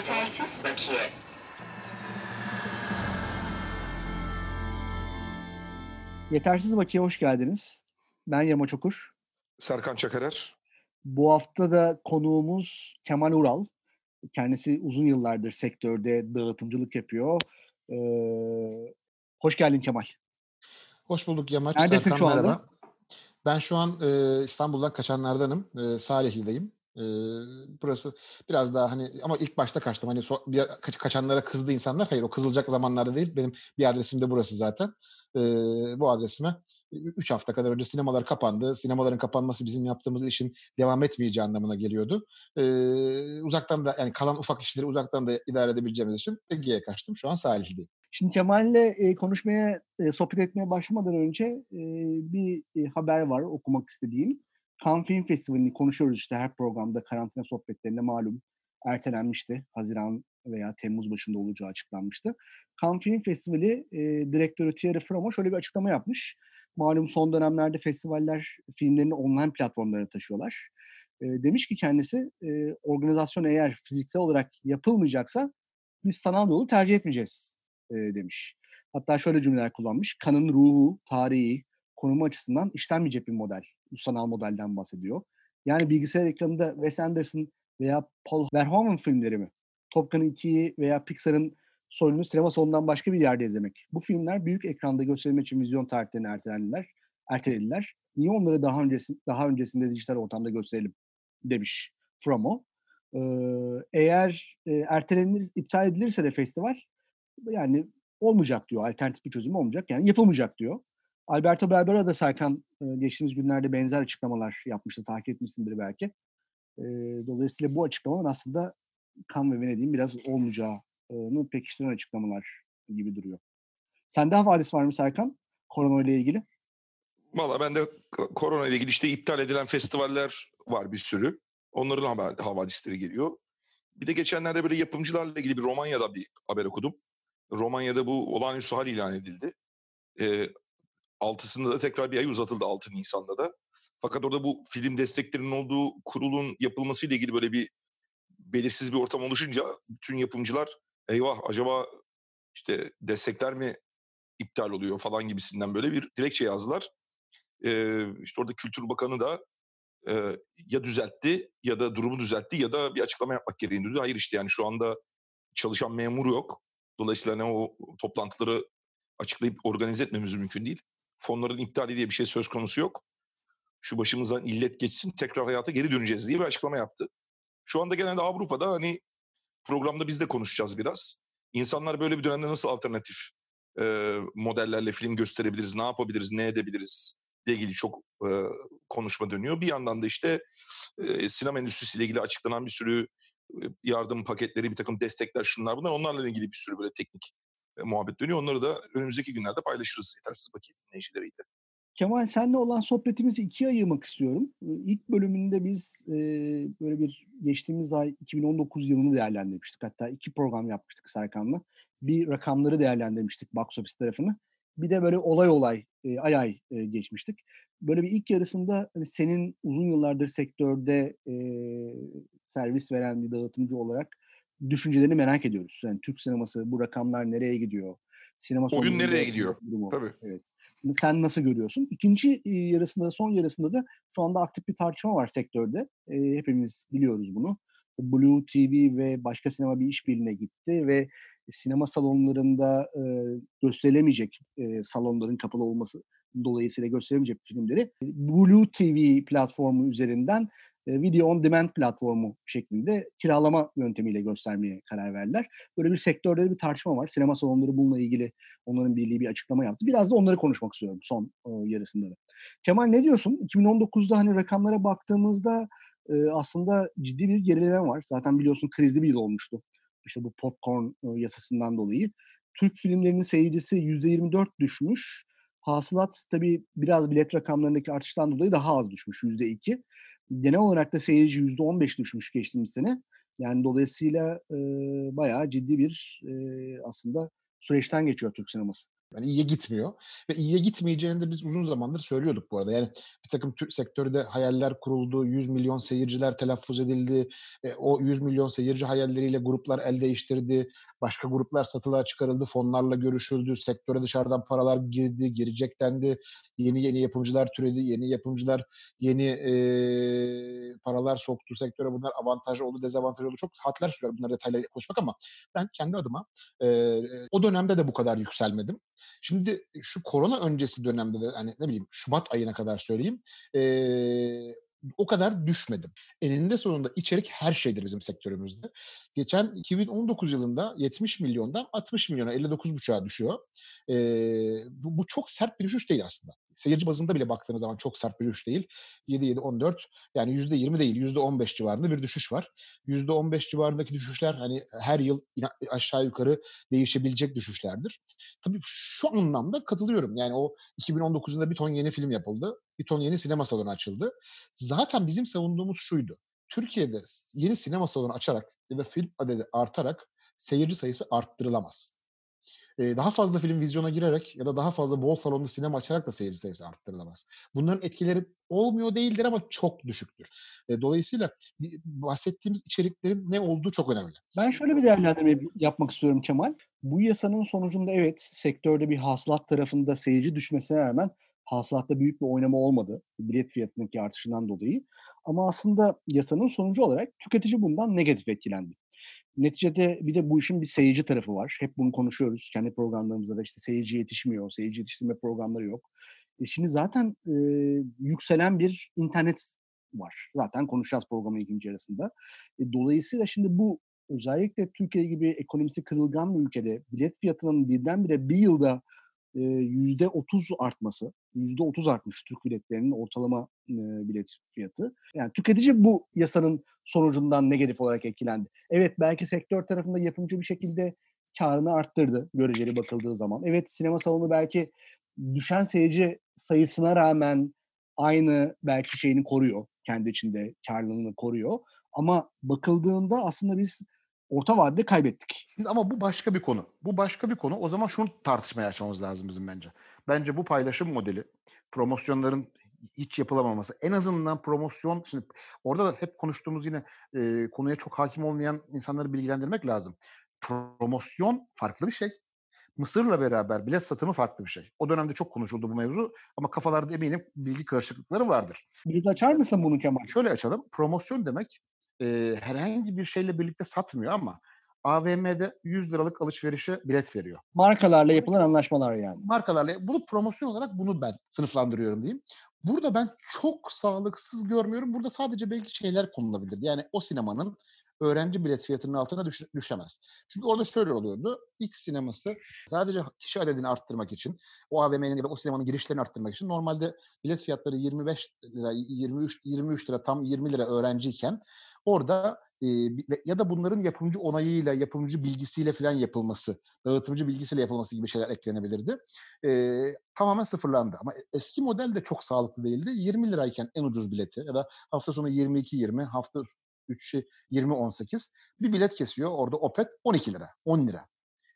Yetersiz bakiye. Yetersiz Bakiye hoş geldiniz. Ben Yamaç Okur. Serkan Çakarer. Bu hafta da konuğumuz Kemal Ural. Kendisi uzun yıllardır sektörde dağıtımcılık yapıyor. Ee, hoş geldin Kemal. Hoş bulduk Yamaç. Neredesin Serkan, şu anda? merhaba. Ben şu an e, İstanbul'dan kaçanlardanım. E, Salihli'deyim. Burası biraz daha hani ama ilk başta kaçtım. Hani so, bir, kaç, kaçanlara kızdı insanlar. Hayır o kızılacak zamanlarda değil. Benim bir adresim de burası zaten. E, bu adresime 3 hafta kadar önce sinemalar kapandı. Sinemaların kapanması bizim yaptığımız işin devam etmeyeceği anlamına geliyordu. E, uzaktan da yani kalan ufak işleri uzaktan da idare edebileceğimiz için Ege'ye kaçtım. Şu an Salihli'deyim. Şimdi Kemal'le e, konuşmaya, e, sohbet etmeye başlamadan önce e, bir e, haber var okumak istediğim. Cannes Film Festivali'ni konuşuyoruz işte her programda karantina sohbetlerinde malum ertelenmişti. Haziran veya Temmuz başında olacağı açıklanmıştı. Cannes Film Festivali e, direktörü Thierry Fromo şöyle bir açıklama yapmış. Malum son dönemlerde festivaller filmlerini online platformlara taşıyorlar. E, demiş ki kendisi e, organizasyon eğer fiziksel olarak yapılmayacaksa biz sanal yolu tercih etmeyeceğiz e, demiş. Hatta şöyle cümleler kullanmış. Kanın ruhu, tarihi, konumu açısından işlenmeyecek bir model. Sanal modelden bahsediyor. Yani bilgisayar ekranında Wes Anderson veya Paul Verhoeven filmleri mi? Top Gun 2'yi veya Pixar'ın soyunu sinema salonundan başka bir yerde izlemek. Bu filmler büyük ekranda gösterilmek için vizyon tarihlerini ertelendiler, ertelediler. Niye onları daha öncesinde, daha öncesinde dijital ortamda gösterelim demiş Fromo. Ee, eğer e, ertelenir, iptal edilirse de festival yani olmayacak diyor. Alternatif bir çözüm olmayacak. Yani yapılmayacak diyor. Alberto Barbera da Serkan e, geçtiğimiz günlerde benzer açıklamalar yapmıştı. Takip etmişsindir belki. E, dolayısıyla bu açıklamalar aslında kan ve Venedik'in biraz olmayacağını pekiştiren açıklamalar gibi duruyor. Sende havadis var mı Serkan? Korona ile ilgili. Valla ben de korona ile ilgili işte iptal edilen festivaller var bir sürü. Onların haber, havadisleri geliyor. Bir de geçenlerde böyle yapımcılarla ilgili bir Romanya'da bir haber okudum. Romanya'da bu olağanüstü hal ilan edildi. E, altısında da tekrar bir ay uzatıldı 6 Nisan'da da. Fakat orada bu film desteklerinin olduğu kurulun yapılmasıyla ilgili böyle bir belirsiz bir ortam oluşunca bütün yapımcılar eyvah acaba işte destekler mi iptal oluyor falan gibisinden böyle bir dilekçe yazdılar. Ee, işte orada Kültür Bakanı da e, ya düzeltti ya da durumu düzeltti ya da bir açıklama yapmak gereğini duydu. Hayır işte yani şu anda çalışan memur yok. Dolayısıyla ne o toplantıları açıklayıp organize etmemiz mümkün değil. Fonların iptali diye bir şey söz konusu yok. Şu başımızdan illet geçsin tekrar hayata geri döneceğiz diye bir açıklama yaptı. Şu anda genelde Avrupa'da hani programda biz de konuşacağız biraz. İnsanlar böyle bir dönemde nasıl alternatif e, modellerle film gösterebiliriz, ne yapabiliriz, ne edebiliriz ile ilgili çok e, konuşma dönüyor. Bir yandan da işte e, sinema endüstrisiyle ilgili açıklanan bir sürü e, yardım paketleri, bir takım destekler şunlar bunlar onlarla ilgili bir sürü böyle teknik muhabbet dönüyor. Onları da önümüzdeki günlerde paylaşırız yetersiz paket dinleyicileriyle. Kemal senle olan sohbetimizi ikiye ayırmak istiyorum. İlk bölümünde biz e, böyle bir geçtiğimiz ay 2019 yılını değerlendirmiştik. Hatta iki program yapmıştık Serkan'la. Bir rakamları değerlendirmiştik box office tarafını. Bir de böyle olay olay, e, ay ay e, geçmiştik. Böyle bir ilk yarısında hani senin uzun yıllardır sektörde e, servis veren bir dağıtımcı olarak düşüncelerini merak ediyoruz. Yani Türk sineması bu rakamlar nereye gidiyor? Sinema o gün nereye gidiyor? Durumu. Tabii. Evet. Sen nasıl görüyorsun? İkinci yarısında, son yarısında da şu anda aktif bir tartışma var sektörde. E, hepimiz biliyoruz bunu. Blue TV ve başka sinema bir işbirliğine gitti ve sinema salonlarında e, gösterilemeyecek e, salonların kapalı olması dolayısıyla gösteremeyecek filmleri Blue TV platformu üzerinden e, video on demand platformu şeklinde kiralama yöntemiyle göstermeye karar verdiler. Böyle bir sektörde bir tartışma var. Sinema salonları bununla ilgili onların birliği bir açıklama yaptı. Biraz da onları konuşmak istiyorum son e, yarısında da. Kemal ne diyorsun? 2019'da hani rakamlara baktığımızda e, aslında ciddi bir gerileme var. Zaten biliyorsun krizli bir yıl olmuştu. İşte bu popcorn yasasından dolayı. Türk filmlerinin seyircisi %24 düşmüş. Hasılat tabii biraz bilet rakamlarındaki artıştan dolayı daha az düşmüş %2 genel olarak da seyirci %15 düşmüş geçtiğimiz sene. Yani dolayısıyla e, bayağı ciddi bir e, aslında süreçten geçiyor Türk sineması. Yani iyiye gitmiyor. Ve iyiye gitmeyeceğini de biz uzun zamandır söylüyorduk bu arada. Yani bir takım Türk sektörde hayaller kuruldu. 100 milyon seyirciler telaffuz edildi. E, o 100 milyon seyirci hayalleriyle gruplar el değiştirdi. Başka gruplar satılığa çıkarıldı. Fonlarla görüşüldü. Sektöre dışarıdan paralar girdi, girecek dendi. Yeni yeni yapımcılar türedi. Yeni yapımcılar yeni e, paralar soktu sektöre. Bunlar avantaj oldu, dezavantaj oldu. Çok saatler sürer bunları detayları konuşmak ama ben kendi adıma e, o dönemde de bu kadar yükselmedim. Şimdi şu korona öncesi dönemde de hani ne bileyim Şubat ayına kadar söyleyeyim e, o kadar düşmedim. Eninde sonunda içerik her şeydir bizim sektörümüzde. Geçen 2019 yılında 70 milyondan 60 milyona 59,5'a düşüyor. Ee, bu, bu çok sert bir düşüş değil aslında. Seyirci bazında bile baktığınız zaman çok sert bir düşüş değil. 7-7-14 yani %20 değil %15 civarında bir düşüş var. %15 civarındaki düşüşler hani her yıl aşağı yukarı değişebilecek düşüşlerdir. Tabii şu anlamda katılıyorum. Yani o 2019'da bir ton yeni film yapıldı. Bir ton yeni sinema salonu açıldı. Zaten bizim savunduğumuz şuydu. Türkiye'de yeni sinema salonu açarak ya da film adedi artarak seyirci sayısı arttırılamaz. Ee, daha fazla film vizyona girerek ya da daha fazla bol salonlu sinema açarak da seyirci sayısı arttırılamaz. Bunların etkileri olmuyor değildir ama çok düşüktür. E, dolayısıyla bahsettiğimiz içeriklerin ne olduğu çok önemli. Ben şöyle bir değerlendirme yapmak istiyorum Kemal. Bu yasanın sonucunda evet sektörde bir hasılat tarafında seyirci düşmesine rağmen hasılatta büyük bir oynama olmadı bilet fiyatındaki artışından dolayı. Ama aslında yasanın sonucu olarak tüketici bundan negatif etkilendi. Neticede bir de bu işin bir seyirci tarafı var. Hep bunu konuşuyoruz. Kendi programlarımızda da işte seyirci yetişmiyor, seyirci yetiştirme programları yok. E şimdi zaten e, yükselen bir internet var. Zaten konuşacağız programın ikinci yarısında. E, dolayısıyla şimdi bu özellikle Türkiye gibi ekonomisi kırılgan bir ülkede bilet fiyatının birdenbire bir yılda yüzde otuz artması, yüzde otuz artmış Türk biletlerinin ortalama e, bilet fiyatı. Yani tüketici bu yasanın sonucundan negatif olarak etkilendi. Evet belki sektör tarafında yapımcı bir şekilde karını arttırdı göreceli bakıldığı zaman. Evet sinema salonu belki düşen seyirci sayısına rağmen aynı belki şeyini koruyor. Kendi içinde karlılığını koruyor. Ama bakıldığında aslında biz orta vadede kaybettik. Ama bu başka bir konu. Bu başka bir konu. O zaman şunu tartışmaya açmamız lazım bizim bence. Bence bu paylaşım modeli promosyonların hiç yapılamaması. En azından promosyon, şimdi orada da hep konuştuğumuz yine e, konuya çok hakim olmayan insanları bilgilendirmek lazım. Promosyon farklı bir şey. Mısır'la beraber bilet satımı farklı bir şey. O dönemde çok konuşuldu bu mevzu ama kafalarda eminim bilgi karışıklıkları vardır. Biraz açar mısın bunu Kemal? Şöyle açalım. Promosyon demek e, herhangi bir şeyle birlikte satmıyor ama AVM'de 100 liralık alışverişe bilet veriyor. Markalarla yapılan anlaşmalar yani. Markalarla. Bunu promosyon olarak bunu ben sınıflandırıyorum diyeyim. Burada ben çok sağlıksız görmüyorum. Burada sadece belki şeyler konulabilir. Yani o sinemanın öğrenci bilet fiyatının altına düş, düşemez. Çünkü orada şöyle oluyordu. X sineması sadece kişi adedini arttırmak için, o AVM'nin ya da o sinemanın girişlerini arttırmak için normalde bilet fiyatları 25 lira, 23 23 lira tam 20 lira öğrenciyken orada e, ya da bunların yapımcı onayıyla, yapımcı bilgisiyle falan yapılması, dağıtımcı bilgisiyle yapılması gibi şeyler eklenebilirdi. E, tamamen sıfırlandı. Ama eski model de çok sağlıklı değildi. 20 lirayken en ucuz bileti ya da hafta sonu 22-20, hafta 3'ü 20-18 bir bilet kesiyor. Orada Opet 12 lira, 10 lira.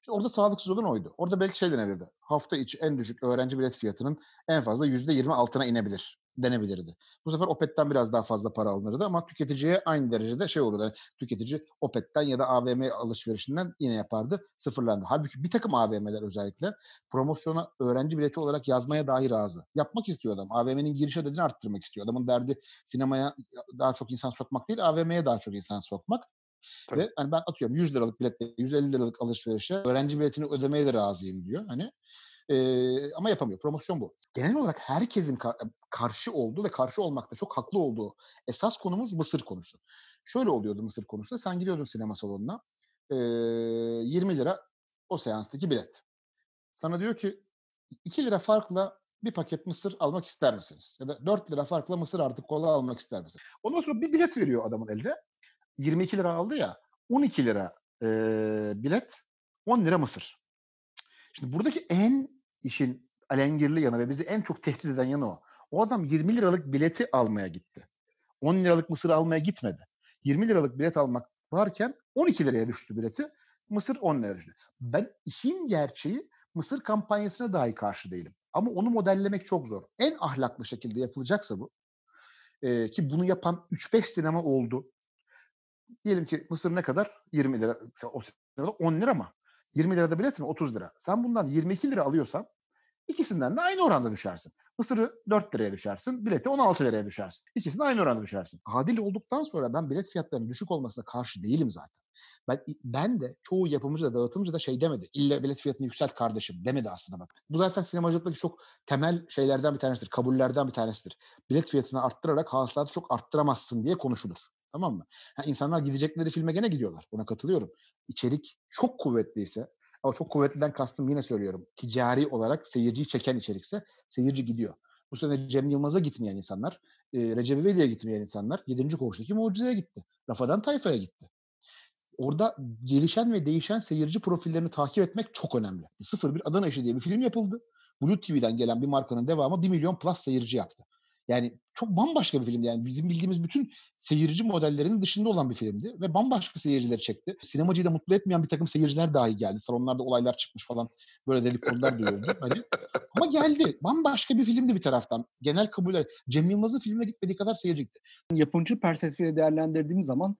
İşte orada sağlıksız olan oydu. Orada belki şey denebilirdi. Hafta içi en düşük öğrenci bilet fiyatının en fazla %20 altına inebilir denebilirdi. Bu sefer Opet'ten biraz daha fazla para alınırdı ama tüketiciye aynı derecede şey olurdu. Yani tüketici Opet'ten ya da AVM alışverişinden yine yapardı. Sıfırlandı. Halbuki bir takım AVM'ler özellikle promosyona öğrenci bileti olarak yazmaya dahi razı. Yapmak istiyor adam. AVM'nin giriş ödediğini arttırmak istiyor. Adamın derdi sinemaya daha çok insan sokmak değil, AVM'ye daha çok insan sokmak. Tabii. Ve hani ben atıyorum 100 liralık biletle 150 liralık alışverişe öğrenci biletini ödemeye de razıyım diyor. Hani e, ama yapamıyor. Promosyon bu. Genel olarak herkesin ka- karşı olduğu ve karşı olmakta çok haklı olduğu esas konumuz Mısır konusu. Şöyle oluyordu Mısır konusunda. Sen gidiyordun sinema salonuna. E, 20 lira o seanstaki bilet. Sana diyor ki 2 lira farkla bir paket mısır almak ister misiniz? Ya da 4 lira farkla mısır artık kola almak ister misiniz? Ondan sonra bir bilet veriyor adamın elde. 22 lira aldı ya 12 lira e, bilet 10 lira mısır. Şimdi buradaki en işin alengirli yanı ve bizi en çok tehdit eden yanı o. O adam 20 liralık bileti almaya gitti. 10 liralık mısır almaya gitmedi. 20 liralık bilet almak varken 12 liraya düştü bileti. Mısır 10 liraya düştü. Ben işin gerçeği Mısır kampanyasına dahi karşı değilim. Ama onu modellemek çok zor. En ahlaklı şekilde yapılacaksa bu e, ki bunu yapan 3-5 sinema oldu. Diyelim ki Mısır ne kadar? 20 lira. O sırada 10 lira mı? 20 lirada bilet mi? 30 lira. Sen bundan 22 lira alıyorsan ikisinden de aynı oranda düşersin. Mısır'ı 4 liraya düşersin, bileti 16 liraya düşersin. İkisinde aynı oranda düşersin. Adil olduktan sonra ben bilet fiyatlarının düşük olmasına karşı değilim zaten. Ben, ben de çoğu yapımcı da dağıtımcı da şey demedi. İlle bilet fiyatını yükselt kardeşim demedi aslında bak. Bu zaten sinemacılıktaki çok temel şeylerden bir tanesidir. Kabullerden bir tanesidir. Bilet fiyatını arttırarak hasılatı çok arttıramazsın diye konuşulur. Tamam mı? Ha, insanlar gidecekleri filme gene gidiyorlar. Buna katılıyorum. İçerik çok kuvvetliyse ama çok kuvvetliden kastım yine söylüyorum. Ticari olarak seyirciyi çeken içerikse seyirci gidiyor. Bu sene Cem Yılmaz'a gitmeyen insanlar, e, Recep İvedik'e gitmeyen insanlar 7. Koğuş'taki Mucize'ye gitti. Rafadan Tayfa'ya gitti. Orada gelişen ve değişen seyirci profillerini takip etmek çok önemli. 01 Adana İşi diye bir film yapıldı. Blue TV'den gelen bir markanın devamı 1 milyon plus seyirci yaptı. Yani çok bambaşka bir filmdi. Yani bizim bildiğimiz bütün seyirci modellerinin dışında olan bir filmdi. Ve bambaşka seyircileri çekti. Sinemacıyı da mutlu etmeyen bir takım seyirciler dahi geldi. Salonlarda olaylar çıkmış falan. Böyle dedikodular duyuldu. Hani. Ama geldi. Bambaşka bir filmdi bir taraftan. Genel kabul Cem Yılmaz'ın filmine gitmediği kadar seyirci gitti. Yapımcı perspektifiyle değerlendirdiğim zaman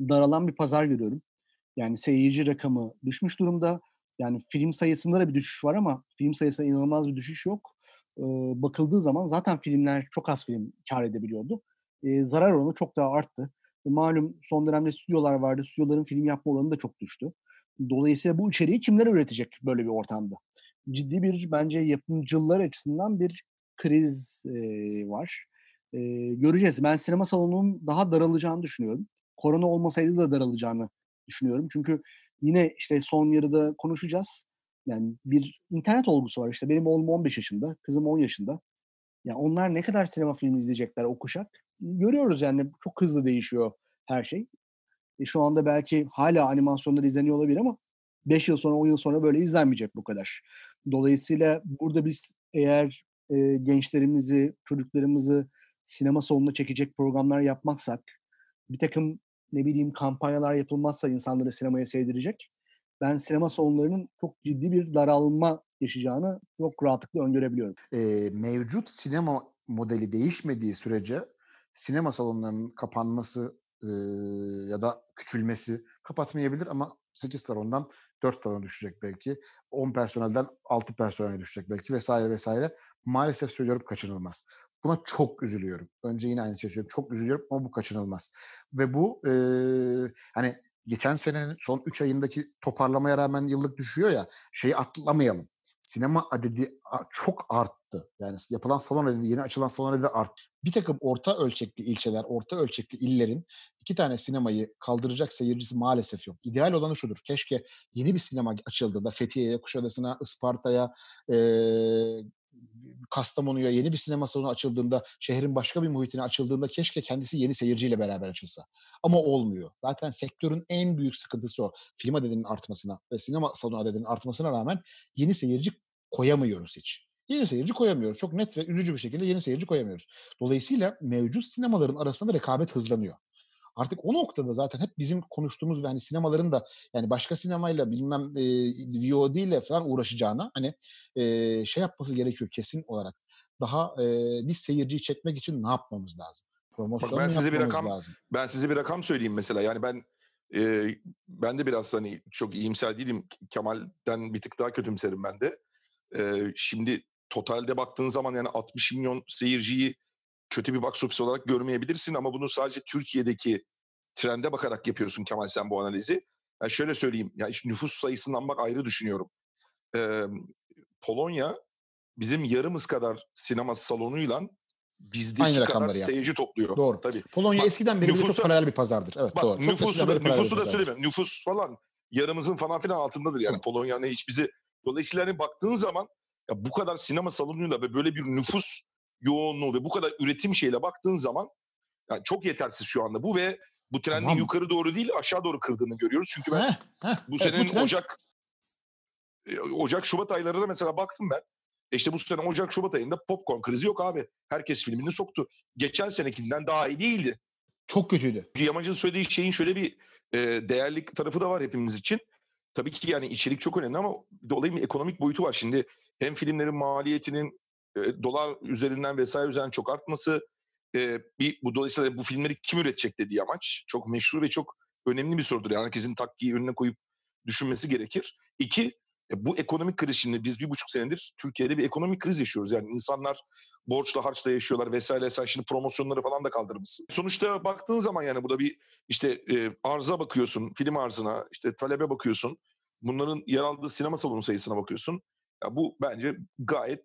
daralan bir pazar görüyorum. Yani seyirci rakamı düşmüş durumda. Yani film sayısında da bir düşüş var ama film sayısında inanılmaz bir düşüş yok e, bakıldığı zaman zaten filmler çok az film kar edebiliyordu. E, zarar oranı çok daha arttı. E, malum son dönemde stüdyolar vardı. Stüdyoların film yapma oranı da çok düştü. Dolayısıyla bu içeriği kimler üretecek böyle bir ortamda? Ciddi bir bence yapımcılar açısından bir kriz e, var. E, göreceğiz. Ben sinema salonunun daha daralacağını düşünüyorum. Korona olmasaydı da daralacağını düşünüyorum. Çünkü yine işte son yarıda konuşacağız. Yani bir internet olgusu var işte. Benim oğlum 15 yaşında, kızım 10 yaşında. Yani onlar ne kadar sinema filmi izleyecekler o kuşak? Görüyoruz yani çok hızlı değişiyor her şey. E şu anda belki hala animasyonlar izleniyor olabilir ama 5 yıl sonra 10 yıl sonra böyle izlenmeyecek bu kadar. Dolayısıyla burada biz eğer e, gençlerimizi, çocuklarımızı sinema salonuna çekecek programlar yapmazsak, bir takım ne bileyim kampanyalar yapılmazsa insanları sinemaya sevdirecek ben sinema salonlarının çok ciddi bir daralma yaşayacağını çok rahatlıkla öngörebiliyorum. E, mevcut sinema modeli değişmediği sürece sinema salonlarının kapanması e, ya da küçülmesi kapatmayabilir ama 8 salondan 4 salona düşecek belki. 10 personelden 6 personele düşecek belki vesaire vesaire. Maalesef söylüyorum kaçınılmaz. Buna çok üzülüyorum. Önce yine aynı şey söylüyorum. Çok üzülüyorum ama bu kaçınılmaz. Ve bu e, hani geçen senenin son 3 ayındaki toparlamaya rağmen yıllık düşüyor ya şeyi atlamayalım. Sinema adedi çok arttı. Yani yapılan salon adedi, yeni açılan salon adedi arttı. Bir takım orta ölçekli ilçeler, orta ölçekli illerin iki tane sinemayı kaldıracak seyircisi maalesef yok. İdeal olanı şudur. Keşke yeni bir sinema açıldığında Fethiye'ye, Kuşadası'na, Isparta'ya, e, Kastamonu'ya yeni bir sinema salonu açıldığında, şehrin başka bir muhitine açıldığında keşke kendisi yeni seyirciyle beraber açılsa. Ama olmuyor. Zaten sektörün en büyük sıkıntısı o. Film adedinin artmasına ve sinema salonu adedinin artmasına rağmen yeni seyirci koyamıyoruz hiç. Yeni seyirci koyamıyoruz. Çok net ve üzücü bir şekilde yeni seyirci koyamıyoruz. Dolayısıyla mevcut sinemaların arasında rekabet hızlanıyor. Artık o noktada zaten hep bizim konuştuğumuz ve hani sinemaların da yani başka sinemayla bilmem e, VOD ile falan uğraşacağına hani e, şey yapması gerekiyor kesin olarak. Daha e, biz seyirciyi çekmek için ne yapmamız lazım? Promosyon ben size bir rakam lazım. ben size bir rakam söyleyeyim mesela. Yani ben e, ben de biraz hani çok iyimser değilim. Kemal'den bir tık daha kötümserim ben de. E, şimdi totalde baktığın zaman yani 60 milyon seyirciyi kötü bir box office olarak görmeyebilirsin ama bunu sadece Türkiye'deki trende bakarak yapıyorsun Kemal sen bu analizi. Yani şöyle söyleyeyim, yani nüfus sayısından bak ayrı düşünüyorum. Ee, Polonya bizim yarımız kadar sinema salonuyla bizdeki Aynı kadar seyirci topluyor. Doğru. Tabii. Polonya bak, eskiden beri nüfusu, çok paralel bir pazardır. Evet bak, doğru. Çok nüfusu, da, nüfusu da söylemiyorum. Nüfus falan yarımızın falan filan altındadır yani. Hı. Polonya hani hiç bizi dolayısıyla hani baktığın zaman ya bu kadar sinema salonuyla ve böyle bir nüfus yoğunluğu ve bu kadar üretim şeyle baktığın zaman yani çok yetersiz şu anda bu ve bu trendin tamam. yukarı doğru değil aşağı doğru kırdığını görüyoruz. Çünkü ben heh, heh, bu senenin evet, bu Ocak e, Ocak Şubat aylarına mesela baktım ben. E işte bu sene Ocak Şubat ayında popcorn krizi yok abi. Herkes filmini soktu. Geçen senekinden daha iyi değildi. Çok kötüydü. Yamacı'nın söylediği şeyin şöyle bir e, değerli tarafı da var hepimiz için. tabii ki yani içerik çok önemli ama olayın bir ekonomik boyutu var. Şimdi hem filmlerin maliyetinin e, dolar üzerinden vesaire üzerinden çok artması e, bir bu dolayısıyla bu filmleri kim üretecek dediği amaç çok meşru ve çok önemli bir sorudur. Yani herkesin takkiyi önüne koyup düşünmesi gerekir. İki, e, bu ekonomik kriz şimdi biz bir buçuk senedir Türkiye'de bir ekonomik kriz yaşıyoruz. Yani insanlar borçla harçla yaşıyorlar vesaire. Sen şimdi promosyonları falan da kaldırmışsın. Sonuçta baktığın zaman yani bu da bir işte e, arza bakıyorsun, film arzına, işte talebe bakıyorsun. Bunların yer aldığı sinema salonu sayısına bakıyorsun. Ya bu bence gayet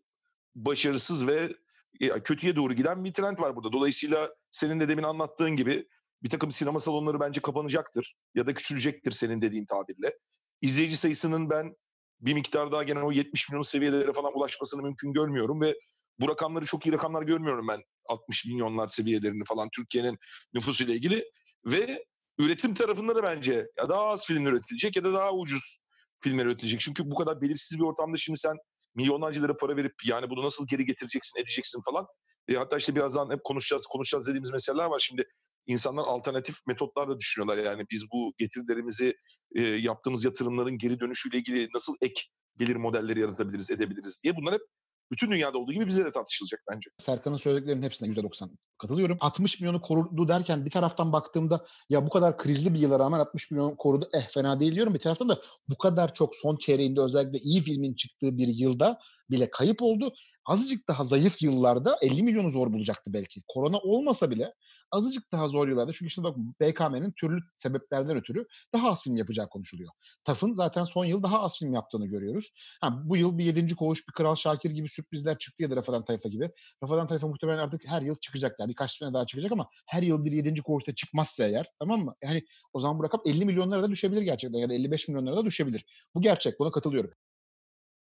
başarısız ve ya kötüye doğru giden bir trend var burada. Dolayısıyla senin de demin anlattığın gibi bir takım sinema salonları bence kapanacaktır ya da küçülecektir senin dediğin tabirle. İzleyici sayısının ben bir miktar daha gene o 70 milyon seviyelere falan ulaşmasını mümkün görmüyorum ve bu rakamları çok iyi rakamlar görmüyorum ben 60 milyonlar seviyelerini falan Türkiye'nin nüfusuyla ilgili ve üretim tarafında da bence ya daha az film üretilecek ya da daha ucuz filmler üretilecek. Çünkü bu kadar belirsiz bir ortamda şimdi sen milyonlarca lira para verip yani bunu nasıl geri getireceksin, edeceksin falan. E, hatta işte birazdan hep konuşacağız, konuşacağız dediğimiz meseleler var. Şimdi insanlar alternatif metotlar da düşünüyorlar. Yani biz bu getirilerimizi e, yaptığımız yatırımların geri dönüşüyle ilgili nasıl ek gelir modelleri yaratabiliriz, edebiliriz diye. Bunlar hep bütün dünyada olduğu gibi bize de tartışılacak bence. Serkan'ın söylediklerinin hepsine %90 katılıyorum. 60 milyonu korudu derken bir taraftan baktığımda ya bu kadar krizli bir yıla rağmen 60 milyon korudu eh fena değil diyorum. Bir taraftan da bu kadar çok son çeyreğinde özellikle iyi filmin çıktığı bir yılda bile kayıp oldu. Azıcık daha zayıf yıllarda 50 milyonu zor bulacaktı belki. Korona olmasa bile azıcık daha zor yıllarda. Çünkü işte bak BKM'nin türlü sebeplerden ötürü daha az film yapacağı konuşuluyor. TAF'ın zaten son yıl daha az film yaptığını görüyoruz. Ha, bu yıl bir yedinci koğuş, bir Kral Şakir gibi sürprizler çıktı ya da Rafadan Tayfa gibi. Rafadan Tayfa muhtemelen artık her yıl çıkacaklar. Birkaç sene daha çıkacak ama her yıl bir yedinci koğuşta çıkmazsa eğer tamam mı? Yani o zaman bu rakam 50 milyonlara da düşebilir gerçekten ya da 55 milyonlara da düşebilir. Bu gerçek. Buna katılıyorum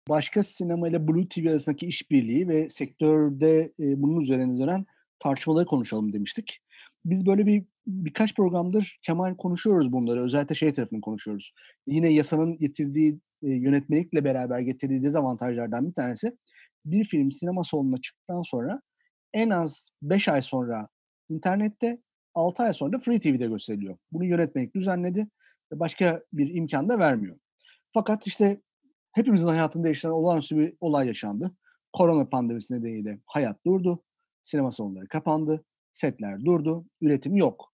başka sinema ile Blue TV arasındaki işbirliği ve sektörde e, bunun üzerine dönen tartışmaları konuşalım demiştik. Biz böyle bir birkaç programdır Kemal konuşuyoruz bunları. Özellikle şey tarafını konuşuyoruz. Yine yasanın getirdiği e, yönetmelikle beraber getirdiği dezavantajlardan bir tanesi bir film sinema salonuna çıktıktan sonra en az 5 ay sonra internette 6 ay sonra da Free TV'de gösteriliyor. Bunu yönetmelik düzenledi ve başka bir imkan da vermiyor. Fakat işte hepimizin hayatını değiştiren olağanüstü bir olay yaşandı. Korona pandemisi nedeniyle hayat durdu. Sinema salonları kapandı. Setler durdu. Üretim yok.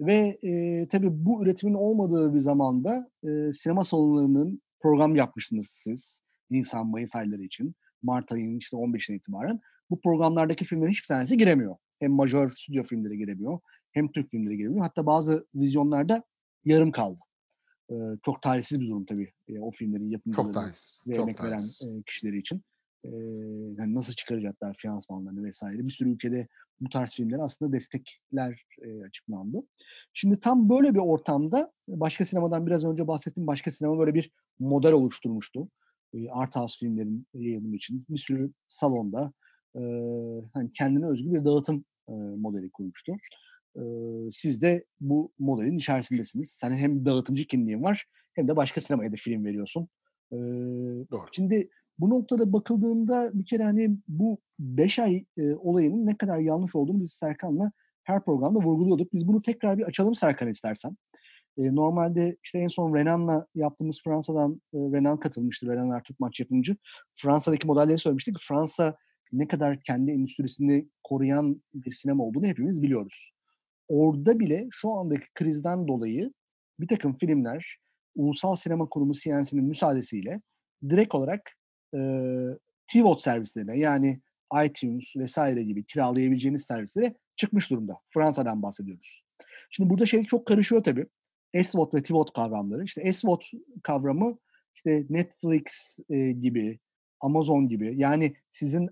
Ve e, tabii bu üretimin olmadığı bir zamanda e, sinema salonlarının program yapmıştınız siz. Nisan, Mayıs ayları için. Mart ayının işte 15'inden itibaren. Bu programlardaki filmlerin hiçbir tanesi giremiyor. Hem majör stüdyo filmleri giremiyor. Hem Türk filmleri giremiyor. Hatta bazı vizyonlarda yarım kaldı çok talihsiz bir durum tabii o filmlerin yapımcıları ve çok emek talihsiz. veren kişileri için. yani nasıl çıkaracaklar finansmanlarını vesaire. Bir sürü ülkede bu tarz filmler aslında destekler açıklandı. Şimdi tam böyle bir ortamda başka sinemadan biraz önce bahsettiğim başka sinema böyle bir model oluşturmuştu. Art House filmlerin yayınımı için. Bir sürü salonda hani kendine özgü bir dağıtım modeli kurmuştu siz de bu modelin içerisindesiniz. Senin hem dağıtımcı kimliğin var hem de başka sinemaya da film veriyorsun. Doğru. Şimdi bu noktada bakıldığında bir kere hani bu 5 ay e, olayının ne kadar yanlış olduğunu biz Serkan'la her programda vurguluyorduk. Biz bunu tekrar bir açalım Serkan istersen. E, normalde işte en son Renan'la yaptığımız Fransa'dan e, Renan katılmıştı. Renan Ertürk maç yapımcı. Fransa'daki modelleri söylemiştik. Fransa ne kadar kendi endüstrisini koruyan bir sinema olduğunu hepimiz biliyoruz orada bile şu andaki krizden dolayı bir takım filmler Ulusal Sinema Kurumu CNC'nin müsaadesiyle direkt olarak e, TVOD servislerine yani iTunes vesaire gibi kiralayabileceğiniz servislere çıkmış durumda. Fransa'dan bahsediyoruz. Şimdi burada şey çok karışıyor tabii. SVOD ve TVOD kavramları. İşte SVOD kavramı işte Netflix e, gibi, Amazon gibi yani sizin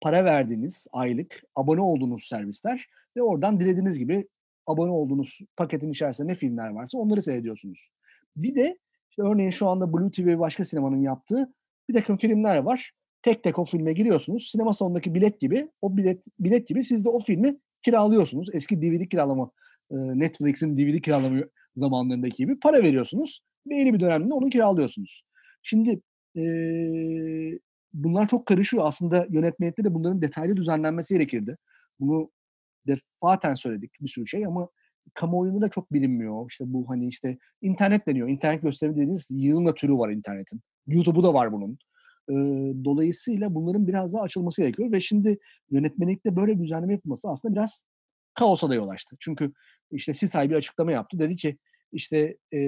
para verdiğiniz aylık abone olduğunuz servisler ve oradan dilediğiniz gibi abone olduğunuz paketin içerisinde ne filmler varsa onları seyrediyorsunuz. Bir de işte örneğin şu anda Blue TV başka sinemanın yaptığı bir takım filmler var. Tek tek o filme giriyorsunuz. Sinema salonundaki bilet gibi, o bilet bilet gibi siz de o filmi kiralıyorsunuz. Eski DVD kiralama, Netflix'in DVD kiralama zamanlarındaki gibi para veriyorsunuz. Belli bir dönemde onu kiralıyorsunuz. Şimdi e, bunlar çok karışıyor. Aslında yönetmelikte de bunların detaylı düzenlenmesi gerekirdi. Bunu defaten söyledik bir sürü şey ama kamuoyunda da çok bilinmiyor. İşte bu hani işte internet deniyor. İnternet gösterimi dediğiniz yığınla türü var internetin. YouTube'u da var bunun. Dolayısıyla bunların biraz daha açılması gerekiyor ve şimdi yönetmelikte böyle düzenleme yapılması aslında biraz kaosa da yol açtı. Çünkü işte SİSAY bir açıklama yaptı. Dedi ki işte e,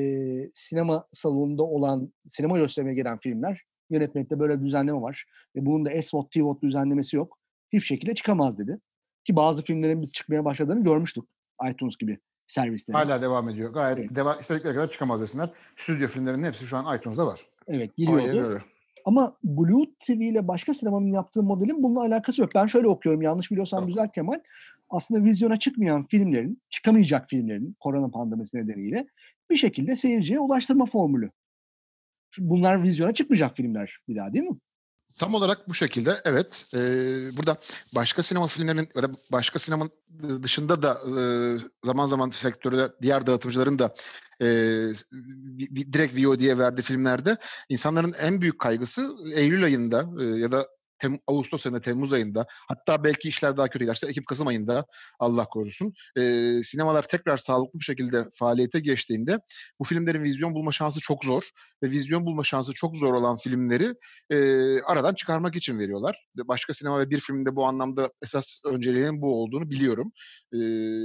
sinema salonunda olan, sinema göstermeye gelen filmler yönetmelikte böyle bir düzenleme var. Ve bunun da SVOD, TVOD düzenlemesi yok. Hiçbir şekilde çıkamaz dedi. Ki bazı filmlerin biz çıkmaya başladığını görmüştük. iTunes gibi servisleri. Hala devam ediyor. Gayet Evet. devam, istedikleri kadar çıkamaz desinler. Stüdyo filmlerinin hepsi şu an iTunes'da var. Evet giriyordu. Ama Blue TV ile başka sinemanın yaptığı modelin bununla alakası yok. Ben şöyle okuyorum yanlış biliyorsam Tamam. düzelt Kemal. Aslında vizyona çıkmayan filmlerin, çıkamayacak filmlerin korona pandemisi nedeniyle bir şekilde seyirciye ulaştırma formülü. Bunlar vizyona çıkmayacak filmler bir daha değil mi? Tam olarak bu şekilde evet. Ee, burada başka sinema filmlerinin ya da başka sinemanın dışında da e, zaman zaman sektörde diğer dağıtımcıların da e, direkt VOD'ye verdiği filmlerde insanların en büyük kaygısı Eylül ayında e, ya da Tem, Ağustos ayında, Temmuz ayında hatta belki işler daha kötü giderse Ekim-Kasım ayında Allah korusun e, sinemalar tekrar sağlıklı bir şekilde faaliyete geçtiğinde bu filmlerin vizyon bulma şansı çok zor ve vizyon bulma şansı çok zor olan filmleri e, aradan çıkarmak için veriyorlar. Ve Başka sinema ve bir filmde bu anlamda esas önceliğinin bu olduğunu biliyorum. E,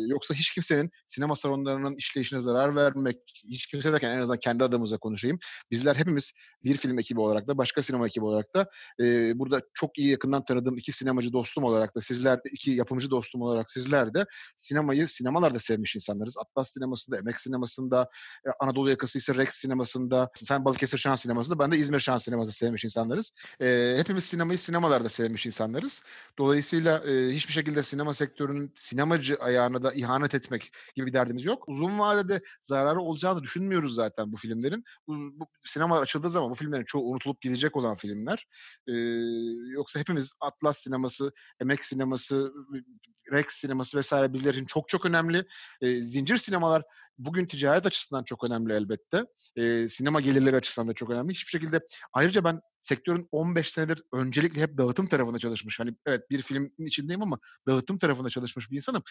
yoksa hiç kimsenin sinema salonlarının işleyişine zarar vermek, hiç kimse derken en azından kendi adımıza konuşayım. Bizler hepimiz bir film ekibi olarak da başka sinema ekibi olarak da e, burada çok iyi yakından tanıdığım iki sinemacı dostum olarak da sizler de iki yapımcı dostum olarak sizler de sinemayı sinemalarda sevmiş insanlarız. Atlas sinemasında, Emek sinemasında, e, Anadolu yakası ise Rex sinemasında, sen Balıkesir Şans sinemasında, ben de İzmir Şans sinemasında sevmiş insanlarız. E, hepimiz sinemayı sinemalarda sevmiş insanlarız. Dolayısıyla e, hiçbir şekilde sinema sektörünün sinemacı ayağına da ihanet etmek gibi bir derdimiz yok. Uzun vadede zararı olacağını düşünmüyoruz zaten bu filmlerin. Bu, bu sinemalar açıldığı zaman bu filmlerin çoğu unutulup gidecek olan filmler. E, yoksa hepimiz Atlas sineması, Emek sineması, Rex sineması vesaire bizler için çok çok önemli. E, zincir sinemalar bugün ticaret açısından çok önemli elbette. E, sinema gelirleri açısından da çok önemli. Hiçbir şekilde ayrıca ben sektörün 15 senedir öncelikle hep dağıtım tarafında çalışmış. Hani evet bir filmin içindeyim ama dağıtım tarafında çalışmış bir insanım.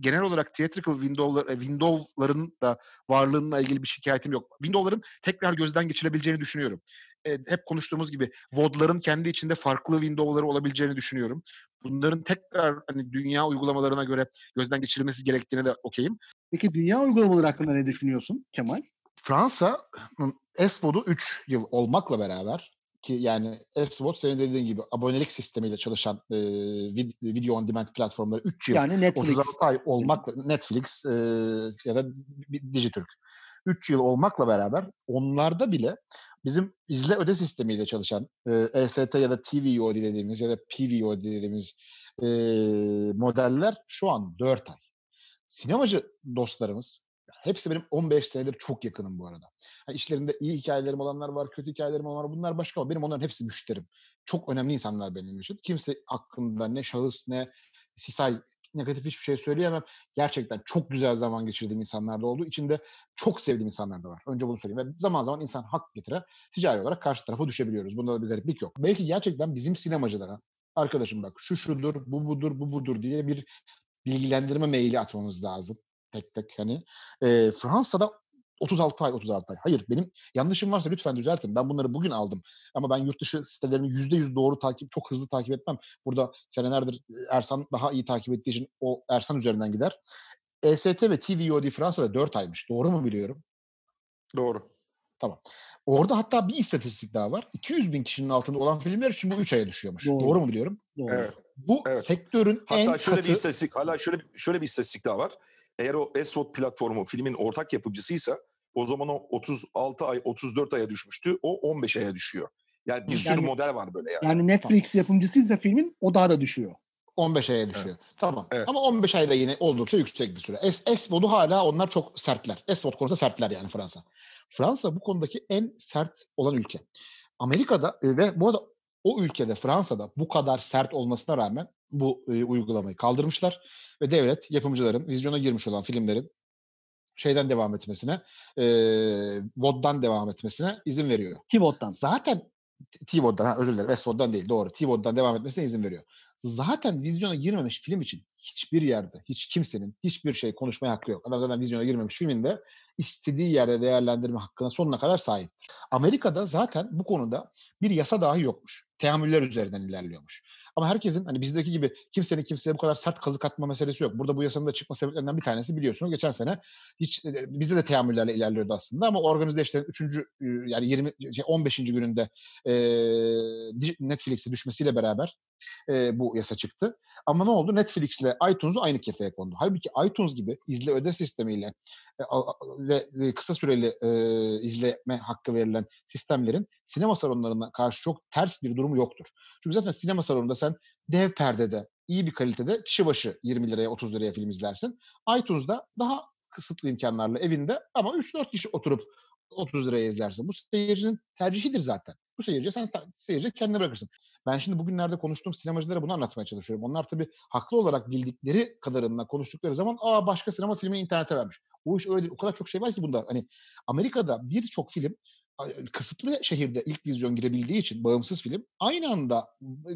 Genel olarak theatrical window'lar, e, window'ların da varlığıyla ilgili bir şikayetim yok. Window'ların tekrar gözden geçirebileceğini düşünüyorum. E, hep konuştuğumuz gibi VOD'ların kendi içinde farklı window'ları olabileceğini düşünüyorum. Bunların tekrar hani dünya uygulamalarına göre gözden geçirilmesi gerektiğine de okeyim. Peki dünya uygulamaları hakkında ne düşünüyorsun Kemal? Fransa'nın SVOD'u 3 yıl olmakla beraber ki yani SVOD senin dediğin gibi abonelik sistemiyle çalışan e, vid- video on demand platformları 3 yıl Yani Netflix. 36 ay olmakla Netflix e, ya da bir Dijitürk 3 yıl olmakla beraber onlarda bile bizim izle öde sistemiyle çalışan e, EST ya da TVOD dediğimiz ya da PVOD dediğimiz e, modeller şu an 4 ay. Sinemacı dostlarımız hepsi benim 15 senedir çok yakınım bu arada. Yani işlerinde iyi hikayelerim olanlar var, kötü hikayelerim olanlar var. Bunlar başka ama benim onların hepsi müşterim. Çok önemli insanlar benim için. Kimse hakkında ne şahıs ne sisay negatif hiçbir şey söyleyemem. Gerçekten çok güzel zaman geçirdiğim insanlar da oldu. İçinde çok sevdiğim insanlar da var. Önce bunu söyleyeyim. Ve zaman zaman insan hak getire ticari olarak karşı tarafa düşebiliyoruz. Bunda da bir gariplik yok. Belki gerçekten bizim sinemacılara arkadaşım bak şu şudur, bu budur, bu budur diye bir bilgilendirme maili atmamız lazım. Tek tek hani. E, Fransa'da 36 ay 36 ay. Hayır benim yanlışım varsa lütfen düzeltin. Ben bunları bugün aldım. Ama ben yurt dışı sitelerini %100 doğru takip, çok hızlı takip etmem. Burada senelerdir Ersan daha iyi takip ettiği için o Ersan üzerinden gider. EST ve TVOD Fransa'da 4 aymış. Doğru mu biliyorum? Doğru. Orada hatta bir istatistik daha var. 200 bin kişinin altında olan filmler için bu 3 aya düşüyormuş. Doğru. Doğru, mu biliyorum? Doğru. Evet. Bu Evet. sektörün en Hatta şöyle katı... bir istatistik, hala şöyle şöyle bir istatistik daha var. Eğer o SWOT platformu filmin ortak yapımcısıysa o zaman o 36 ay 34 aya düşmüştü. O 15 aya düşüyor. Yani bir Hı. sürü Yani- model var böyle yani. Yani Netflix yapımcısıysa filmin o daha da düşüyor. 15 aya düşüyor. Tamam. Evet. Ama 15 ayda yine oldukça yüksek bir süre. S, S-Vode'u hala onlar çok sertler. S-Vode konusunda sertler yani Fransa. Fransa bu konudaki en sert olan ülke. Amerika'da e, ve bu arada o ülkede Fransa'da bu kadar sert olmasına rağmen bu e, uygulamayı kaldırmışlar ve devlet yapımcıların vizyona girmiş olan filmlerin şeyden devam etmesine, e, VOD'dan devam etmesine izin veriyor. Pivot'tan. Zaten T-Vode'dan, ha, özür dilerim, S-Vode'dan değil doğru. T-Vode'dan devam etmesine izin veriyor. Zaten vizyona girmemiş film için hiçbir yerde, hiç kimsenin hiçbir şey konuşmaya hakkı yok. Adam zaten vizyona girmemiş filminde istediği yerde değerlendirme hakkına sonuna kadar sahiptir. Amerika'da zaten bu konuda bir yasa dahi yokmuş. Teamüller üzerinden ilerliyormuş. Ama herkesin hani bizdeki gibi kimsenin kimseye bu kadar sert kazık atma meselesi yok. Burada bu yasanın da çıkma sebeplerinden bir tanesi biliyorsunuz. Geçen sene hiç e, bizde de teamüllerle ilerliyordu aslında ama organize işlerin 3. yani 20 şey 15. gününde e, Netflix'e düşmesiyle beraber e, bu yasa çıktı. Ama ne oldu? Netflix ile iTunes'u aynı kefeye kondu. Halbuki iTunes gibi izle öde sistemiyle e, ve kısa süreli e, izleme hakkı verilen sistemlerin sinema salonlarına karşı çok ters bir durumu yoktur. Çünkü zaten sinema salonunda sen dev perdede, iyi bir kalitede kişi başı 20 liraya 30 liraya film izlersin. iTunes'da daha kısıtlı imkanlarla evinde ama 3-4 kişi oturup 30 liraya izlersin. Bu seyircinin tercihidir zaten. Bu seyirci sen seyirci kendine bırakırsın. Ben şimdi bugünlerde konuştuğum sinemacılara bunu anlatmaya çalışıyorum. Onlar tabii haklı olarak bildikleri kadarıyla konuştukları zaman aa başka sinema filmi internete vermiş. O iş öyle değil. O kadar çok şey var ki bunda. Hani Amerika'da birçok film kısıtlı şehirde ilk vizyon girebildiği için bağımsız film aynı anda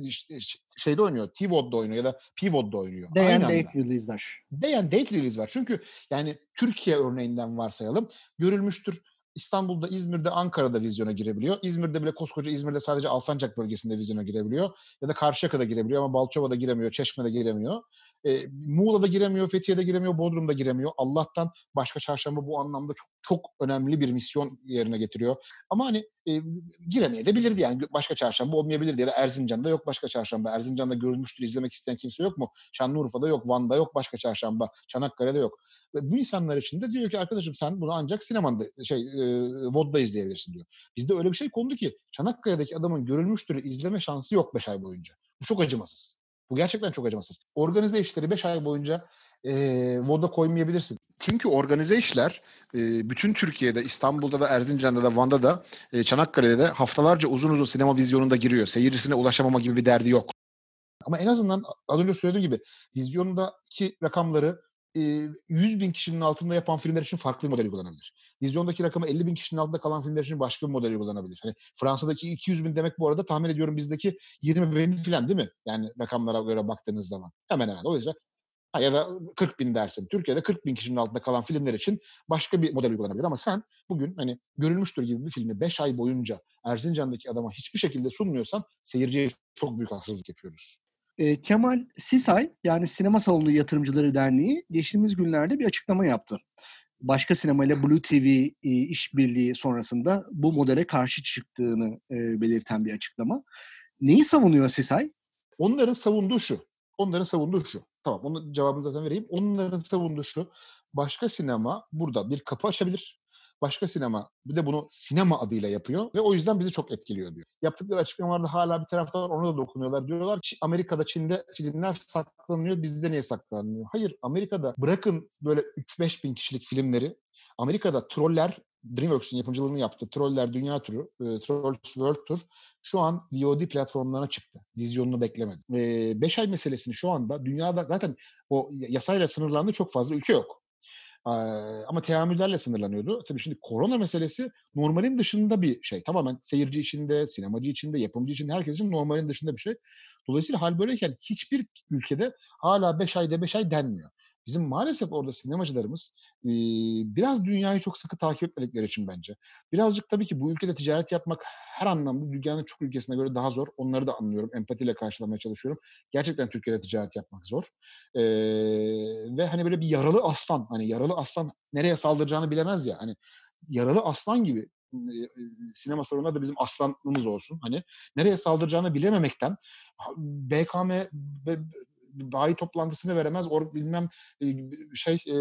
işte şeyde oynuyor. TVOD'da oynuyor ya da PVOD'da oynuyor. Day aynı and date release'ler. Day and date release var. Çünkü yani Türkiye örneğinden varsayalım. Görülmüştür İstanbul'da, İzmir'de, Ankara'da vizyona girebiliyor. İzmir'de bile koskoca İzmir'de sadece Alsancak bölgesinde vizyona girebiliyor. Ya da Karşıyaka'da girebiliyor ama Balçova'da giremiyor, Çeşme'de giremiyor. E, Muğla'da giremiyor, Fethiye'de giremiyor, Bodrum'da giremiyor. Allah'tan başka çarşamba bu anlamda çok çok önemli bir misyon yerine getiriyor. Ama hani e, giremeyebilirdi yani başka çarşamba olmayabilirdi ya da Erzincan'da yok başka çarşamba. Erzincan'da görülmüştür izlemek isteyen kimse yok mu? Şanlıurfa'da yok, Van'da yok başka çarşamba, Çanakkale'de yok. Ve bu insanlar için de diyor ki arkadaşım sen bunu ancak sinemanda şey e, VOD'da izleyebilirsin diyor. Bizde öyle bir şey kondu ki Çanakkale'deki adamın görülmüştür izleme şansı yok 5 ay boyunca. Bu çok acımasız. Bu gerçekten çok acımasız. Organize işleri 5 ay boyunca e, VOD'a koymayabilirsin. Çünkü organize işler e, bütün Türkiye'de, İstanbul'da da, Erzincan'da da, Van'da da, e, Çanakkale'de de haftalarca uzun uzun sinema vizyonunda giriyor. Seyircisine ulaşamama gibi bir derdi yok. Ama en azından az önce söylediğim gibi vizyondaki rakamları 100 bin kişinin altında yapan filmler için farklı bir model kullanabilir. Vizyondaki rakamı 50 bin kişinin altında kalan filmler için başka bir model kullanabilir. Hani Fransa'daki 200 bin demek bu arada tahmin ediyorum bizdeki 20 bin falan değil mi? Yani rakamlara göre baktığınız zaman. Hemen hemen. Yüzden ha, ya da 40 bin dersin. Türkiye'de 40 bin kişinin altında kalan filmler için başka bir model kullanabilir. Ama sen bugün hani görülmüştür gibi bir filmi 5 ay boyunca Erzincan'daki adama hiçbir şekilde sunmuyorsan seyirciye çok büyük haksızlık yapıyoruz. E, Kemal Sisay yani Sinema Salonu Yatırımcıları Derneği geçtiğimiz günlerde bir açıklama yaptı. Başka sinema ile Blue TV e, işbirliği sonrasında bu modele karşı çıktığını e, belirten bir açıklama. Neyi savunuyor Sisay? Onların savunduğu şu. Onların savunduğu şu. Tamam onun cevabını zaten vereyim. Onların savunduğu şu. Başka sinema burada bir kapı açabilir başka sinema bir de bunu sinema adıyla yapıyor ve o yüzden bizi çok etkiliyor diyor. Yaptıkları açıklamalarda hala bir taraftan ona da dokunuyorlar. Diyorlar ki Amerika'da, Çin'de filmler saklanıyor, bizde niye saklanmıyor? Hayır, Amerika'da bırakın böyle 3-5 bin kişilik filmleri Amerika'da Troller DreamWorks'un yapımcılığını yaptı. Troller Dünya Turu, e, Trolls World Tour şu an VOD platformlarına çıktı. Vizyonunu beklemedi. 5 e, ay meselesini şu anda dünyada zaten o yasayla sınırlandı çok fazla ülke yok ama teamüllerle sınırlanıyordu. Tabii şimdi korona meselesi normalin dışında bir şey. Tamamen seyirci içinde, sinemacı içinde, yapımcı içinde, herkes için normalin dışında bir şey. Dolayısıyla hal böyleyken hiçbir ülkede hala 5 ayda 5 ay denmiyor. Bizim maalesef orada sinemacılarımız e, biraz dünyayı çok sıkı takip etmedikleri için bence. Birazcık tabii ki bu ülkede ticaret yapmak her anlamda dünyanın çok ülkesine göre daha zor. Onları da anlıyorum. Empatiyle karşılamaya çalışıyorum. Gerçekten Türkiye'de ticaret yapmak zor. E, ve hani böyle bir yaralı aslan. Hani yaralı aslan nereye saldıracağını bilemez ya. Hani yaralı aslan gibi sinema salonunda da bizim aslanımız olsun. Hani nereye saldıracağını bilememekten BKM bayi toplantısını veremez. Or bilmem şey e,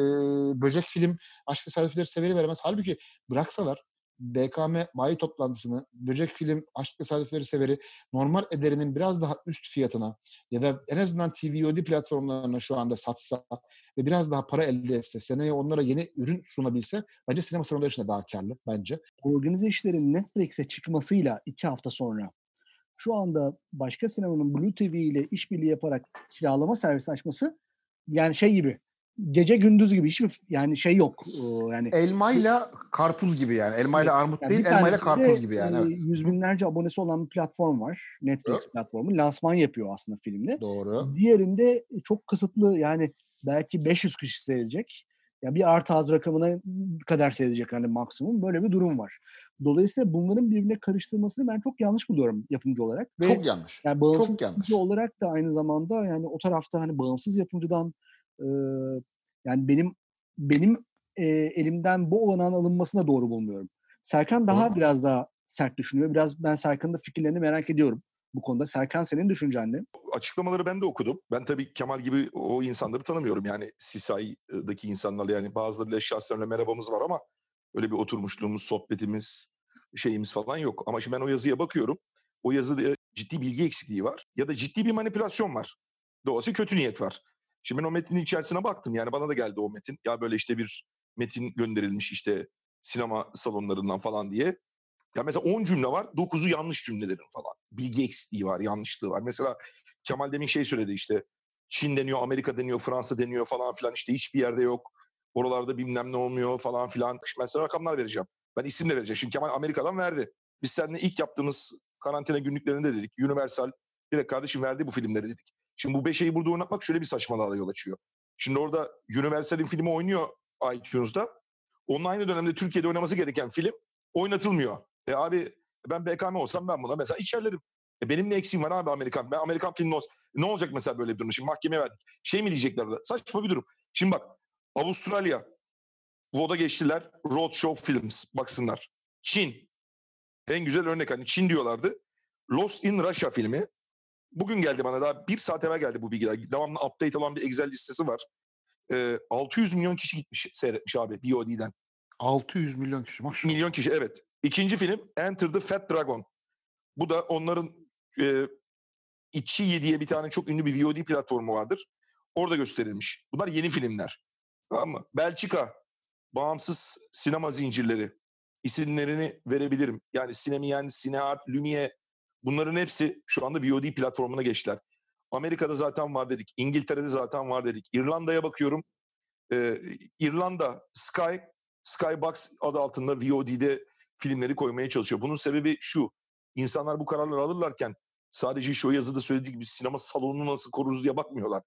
böcek film aşk tesadüfleri severi veremez. Halbuki bıraksalar BKM bayi toplantısını böcek film aşk tesadüfleri severi normal ederinin biraz daha üst fiyatına ya da en azından TVOD platformlarına şu anda satsa ve biraz daha para elde etse seneye onlara yeni ürün sunabilse bence sinema salonları için daha karlı bence. Organize işlerin Netflix'e çıkmasıyla iki hafta sonra şu anda başka sinemanın Blue TV ile işbirliği yaparak kiralama servisi açması yani şey gibi gece gündüz gibi hiçbir yani şey yok. Yani elmayla karpuz gibi yani. Elmayla armut yani değil, elmayla karpuz gibi yani. e, Evet. Yüz binlerce abonesi olan bir platform var. Netflix Evet. platformu. Lansman yapıyor aslında filmle. Doğru. Diğerinde çok kısıtlı yani belki 500 kişi seyredecek. Ya bir artı az rakamına kadar seyredecek hani maksimum. Böyle bir durum var. Dolayısıyla bunların birbirine karıştırmasını ben çok yanlış buluyorum yapımcı olarak. Ve Çok yanlış. yani bağımsız çok yanlış. yapımcı olarak da aynı zamanda yani o tarafta hani bağımsız yapımcıdan e, yani benim benim e, elimden bu olanağın alınmasına doğru bulmuyorum. Serkan daha Doğru. biraz daha sert düşünüyor. Biraz ben Serkan'ın da fikirlerini merak ediyorum bu konuda. Serkan senin düşüncen ne? açıklamaları ben de okudum. Ben tabii Kemal gibi o insanları tanımıyorum. Yani CSI'daki insanlarla yani bazılarıyla şahsen öyle merhabamız var ama öyle bir oturmuşluğumuz, sohbetimiz, şeyimiz falan yok. Ama şimdi ben o yazıya bakıyorum. O yazıda ciddi bilgi eksikliği var ya da ciddi bir manipülasyon var. Doğası kötü niyet var. Şimdi ben o metnin içerisine baktım. Yani bana da geldi o metin. Ya böyle işte bir metin gönderilmiş işte sinema salonlarından falan diye. Ya mesela 10 cümle var, 9'u yanlış cümlelerin falan. Bilgi eksikliği var, yanlışlığı var. Mesela Kemal demin şey söyledi işte Çin deniyor, Amerika deniyor, Fransa deniyor falan filan işte hiçbir yerde yok. Oralarda bilmem ne olmuyor falan filan. Ben sana rakamlar vereceğim. Ben isim de vereceğim. Şimdi Kemal Amerika'dan verdi. Biz seninle ilk yaptığımız karantina günlüklerinde dedik. Universal direkt kardeşim verdi bu filmleri dedik. Şimdi bu beş şeyi burada oynatmak şöyle bir saçmalığa yol açıyor. Şimdi orada Universal'in filmi oynuyor iTunes'da. Onun aynı dönemde Türkiye'de oynaması gereken film oynatılmıyor. E abi ben BKM olsam ben buna mesela içerlerim. E benim ne eksiğim var abi Amerikan? Ben Amerikan filmi olsam ne olacak mesela böyle bir durum? Şimdi mahkemeye verdik. Şey mi diyecekler orada? Saçma bir durum. Şimdi bak Avustralya VOD'a geçtiler. Roadshow Films baksınlar. Çin. En güzel örnek hani Çin diyorlardı. Lost in Russia filmi. Bugün geldi bana daha bir saat evvel geldi bu bilgiler. Devamlı update olan bir Excel listesi var. Ee, 600 milyon kişi gitmiş seyretmiş abi VOD'den. 600 milyon kişi maşallah. Milyon kişi evet. İkinci film Enter the Fat Dragon. Bu da onların e, Ichiyi diye bir tane çok ünlü bir VOD platformu vardır. Orada gösterilmiş. Bunlar yeni filmler. Tamam mı? Belçika bağımsız sinema zincirleri. İsimlerini verebilirim. Yani Sinemien, Cineart, Lumiere bunların hepsi şu anda VOD platformuna geçtiler. Amerika'da zaten var dedik. İngiltere'de zaten var dedik. İrlanda'ya bakıyorum. Ee, İrlanda Sky Skybox adı altında VOD'de filmleri koymaya çalışıyor. Bunun sebebi şu. İnsanlar bu kararları alırlarken sadece şu yazıda söylediği gibi sinema salonunu nasıl koruruz diye bakmıyorlar.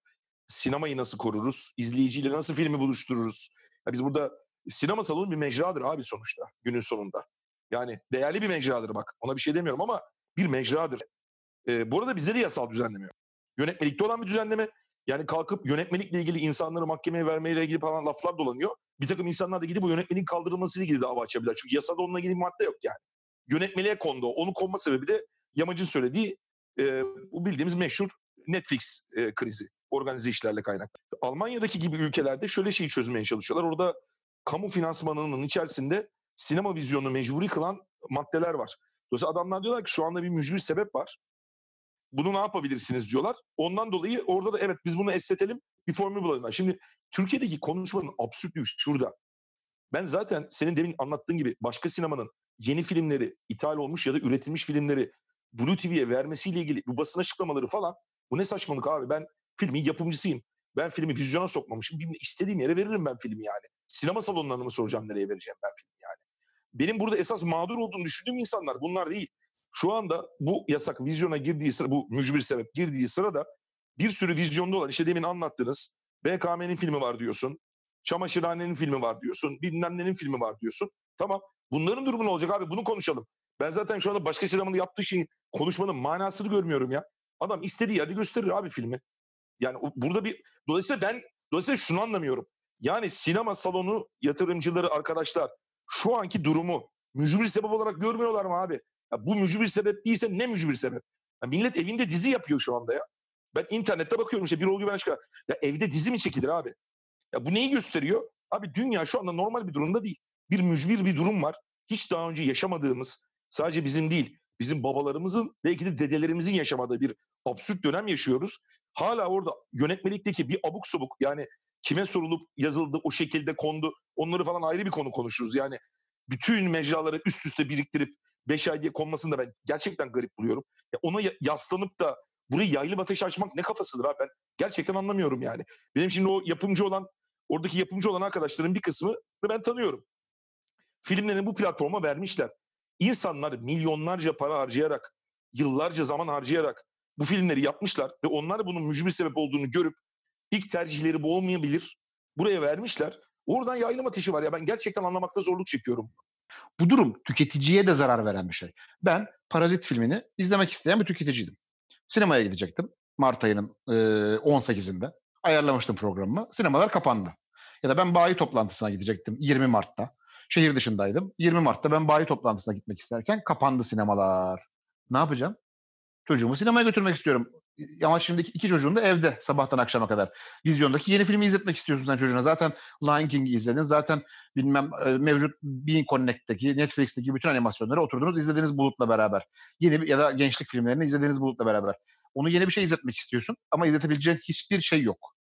Sinemayı nasıl koruruz? İzleyiciyle nasıl filmi buluştururuz? Ya biz burada sinema salonu bir mecradır abi sonuçta günün sonunda. Yani değerli bir mecradır bak. Ona bir şey demiyorum ama bir mecradır. Ee, bu arada bizde de yasal düzenleme yok. Yönetmelikte olan bir düzenleme. Yani kalkıp yönetmelikle ilgili insanları mahkemeye vermeyle ilgili falan laflar dolanıyor. Bir takım insanlar da gidip bu yönetmeliğin kaldırılmasıyla ilgili dava açabilir. Çünkü yasada onunla ilgili bir madde yok yani. Yönetmeliğe kondu. Onu konma sebebi de Yamacın söylediği e, bu bildiğimiz meşhur Netflix e, krizi. Organize işlerle kaynaklı. Almanya'daki gibi ülkelerde şöyle şeyi çözmeye çalışıyorlar. Orada kamu finansmanının içerisinde sinema vizyonunu mecburi kılan maddeler var. Dolayısıyla adamlar diyorlar ki şu anda bir mücbir sebep var. Bunu ne yapabilirsiniz diyorlar. Ondan dolayı orada da evet biz bunu esnetelim bir formül bulalım. Şimdi Türkiye'deki konuşmanın absürtlüğü şurada. Ben zaten senin demin anlattığın gibi başka sinemanın yeni filmleri, ithal olmuş ya da üretilmiş filmleri Blue TV'ye vermesiyle ilgili bu basın açıklamaları falan bu ne saçmalık abi ben filmin yapımcısıyım. Ben filmi vizyona sokmamışım. Bir istediğim yere veririm ben filmi yani. Sinema salonlarını mı soracağım nereye vereceğim ben filmi yani. Benim burada esas mağdur olduğunu düşündüğüm insanlar bunlar değil. Şu anda bu yasak vizyona girdiği sıra, bu mücbir sebep girdiği sırada bir sürü vizyonda olan işte demin anlattınız. BKM'nin filmi var diyorsun. Çamaşırhanenin filmi var diyorsun. Bilmem nenin filmi var diyorsun. Tamam. Bunların durumu ne olacak abi? Bunu konuşalım. Ben zaten şu anda başka sinemanın yaptığı şeyin konuşmanın manasını görmüyorum ya. Adam istediği yerde gösterir abi filmi. Yani burada bir dolayısıyla ben dolayısıyla şunu anlamıyorum. Yani sinema salonu yatırımcıları arkadaşlar şu anki durumu mücbir sebep olarak görmüyorlar mı abi? Ya bu mücbir sebep değilse ne mücbir sebep? Ya millet evinde dizi yapıyor şu anda ya. Ben internette bakıyorum işte bir olgu ben. Ya evde dizi mi çekilir abi? Ya bu neyi gösteriyor? Abi dünya şu anda normal bir durumda değil. Bir mücbir bir durum var. Hiç daha önce yaşamadığımız, sadece bizim değil, bizim babalarımızın, belki de dedelerimizin yaşamadığı bir absürt dönem yaşıyoruz. Hala orada yönetmelikteki bir abuk subuk yani kime sorulup yazıldı, o şekilde kondu, onları falan ayrı bir konu konuşuruz. Yani bütün mecraları üst üste biriktirip 5 ay diye konmasını da ben gerçekten garip buluyorum. Ya ona yaslanıp da burayı yaylı ateş açmak ne kafasıdır abi ben gerçekten anlamıyorum yani. Benim şimdi o yapımcı olan Oradaki yapımcı olan arkadaşların bir kısmı ben tanıyorum. Filmlerini bu platforma vermişler. İnsanlar milyonlarca para harcayarak, yıllarca zaman harcayarak bu filmleri yapmışlar ve onlar bunun mücbir sebep olduğunu görüp ilk tercihleri bu olmayabilir. Buraya vermişler. Oradan yaylım ateşi var ya ben gerçekten anlamakta zorluk çekiyorum. Bu durum tüketiciye de zarar veren bir şey. Ben Parazit filmini izlemek isteyen bir tüketiciydim. Sinemaya gidecektim Mart ayının e, 18'inde. Ayarlamıştım programımı. Sinemalar kapandı. Ya da ben bayi toplantısına gidecektim 20 Mart'ta. Şehir dışındaydım. 20 Mart'ta ben bayi toplantısına gitmek isterken kapandı sinemalar. Ne yapacağım? Çocuğumu sinemaya götürmek istiyorum. Ama şimdi iki çocuğun da evde sabahtan akşama kadar. Vizyondaki yeni filmi izletmek istiyorsun sen çocuğuna. Zaten Lion King'i izledin. Zaten bilmem e, mevcut Bean Connect'teki, Netflix'teki bütün animasyonları oturdunuz izlediğiniz Bulut'la beraber. Yeni ya da gençlik filmlerini izlediğiniz Bulut'la beraber. Onu yeni bir şey izletmek istiyorsun ama izletebileceğin hiçbir şey yok.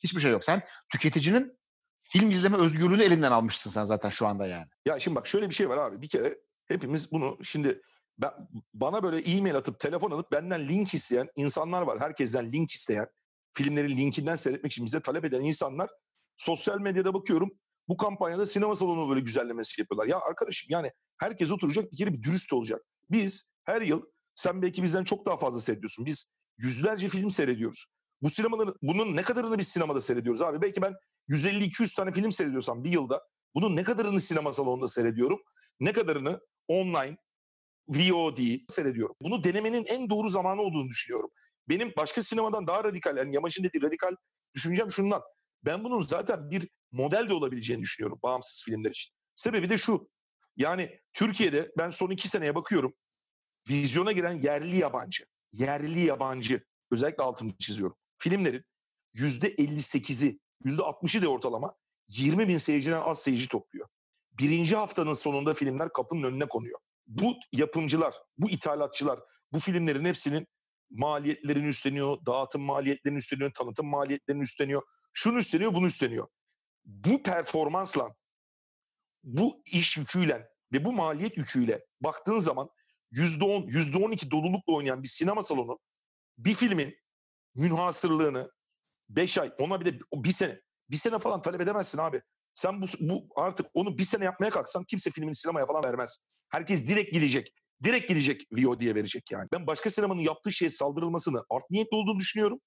Hiçbir şey yok. Sen tüketicinin film izleme özgürlüğünü elinden almışsın sen zaten şu anda yani. Ya şimdi bak şöyle bir şey var abi. Bir kere hepimiz bunu şimdi ben, bana böyle e-mail atıp telefon alıp benden link isteyen insanlar var. Herkesten link isteyen, filmleri linkinden seyretmek için bize talep eden insanlar. Sosyal medyada bakıyorum bu kampanyada sinema salonu böyle güzellemesi yapıyorlar. Ya arkadaşım yani herkes oturacak bir kere bir dürüst olacak. Biz her yıl sen belki bizden çok daha fazla seyrediyorsun. Biz yüzlerce film seyrediyoruz. Bu sinemaların bunun ne kadarını biz sinemada seyrediyoruz abi? Belki ben 150-200 tane film seyrediyorsam bir yılda bunun ne kadarını sinema salonunda seyrediyorum? Ne kadarını online, VOD seyrediyorum. Bunu denemenin en doğru zamanı olduğunu düşünüyorum. Benim başka sinemadan daha radikal, yani Yamaç'ın dediği radikal düşüncem şundan. Ben bunun zaten bir model de olabileceğini düşünüyorum bağımsız filmler için. Sebebi de şu. Yani Türkiye'de ben son iki seneye bakıyorum. Vizyona giren yerli yabancı, yerli yabancı özellikle altını çiziyorum. Filmlerin yüzde 58'i, yüzde 60'ı de ortalama 20 bin seyirciden az seyirci topluyor. Birinci haftanın sonunda filmler kapının önüne konuyor bu yapımcılar, bu ithalatçılar bu filmlerin hepsinin maliyetlerini üstleniyor, dağıtım maliyetlerini üstleniyor, tanıtım maliyetlerini üstleniyor. Şunu üstleniyor, bunu üstleniyor. Bu performansla, bu iş yüküyle ve bu maliyet yüküyle baktığın zaman %10, %12 dolulukla oynayan bir sinema salonu bir filmin münhasırlığını 5 ay, ona bir de bir sene, bir sene falan talep edemezsin abi. Sen bu, bu artık onu bir sene yapmaya kalksan kimse filmini sinemaya falan vermez. Herkes direkt gidecek. Direkt gidecek VOD'ye verecek yani. Ben başka sinemanın yaptığı şeye saldırılmasını art niyetli olduğunu düşünüyorum.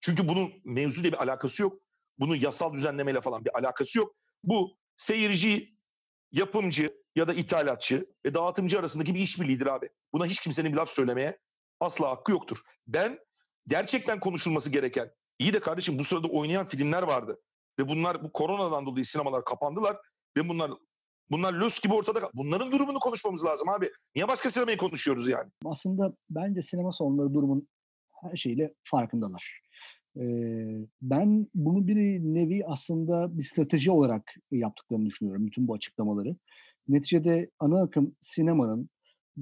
Çünkü bunun mevzuyla bir alakası yok. Bunun yasal düzenlemeyle falan bir alakası yok. Bu seyirci, yapımcı ya da ithalatçı ve dağıtımcı arasındaki bir işbirliğidir abi. Buna hiç kimsenin bir laf söylemeye asla hakkı yoktur. Ben gerçekten konuşulması gereken, iyi de kardeşim bu sırada oynayan filmler vardı. Ve bunlar bu koronadan dolayı sinemalar kapandılar. Ve bunlar Bunlar lös gibi ortada. Bunların durumunu konuşmamız lazım abi. Niye başka sinemayı konuşuyoruz yani? Aslında bence sinema salonları durumun her şeyle farkındalar. Ee, ben bunu bir nevi aslında bir strateji olarak yaptıklarını düşünüyorum. Bütün bu açıklamaları. Neticede ana akım sinemanın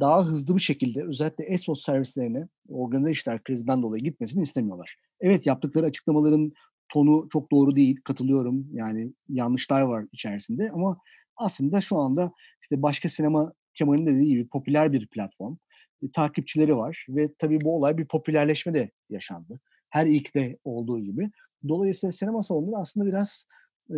daha hızlı bir şekilde özellikle ESOS servislerine organize işler krizinden dolayı gitmesini istemiyorlar. Evet yaptıkları açıklamaların tonu çok doğru değil. Katılıyorum. Yani yanlışlar var içerisinde ama aslında şu anda işte başka sinema Kemal'in dediği gibi popüler bir platform. E, takipçileri var ve tabii bu olay bir popülerleşme de yaşandı. Her ilkte olduğu gibi. Dolayısıyla sinema salonları aslında biraz e,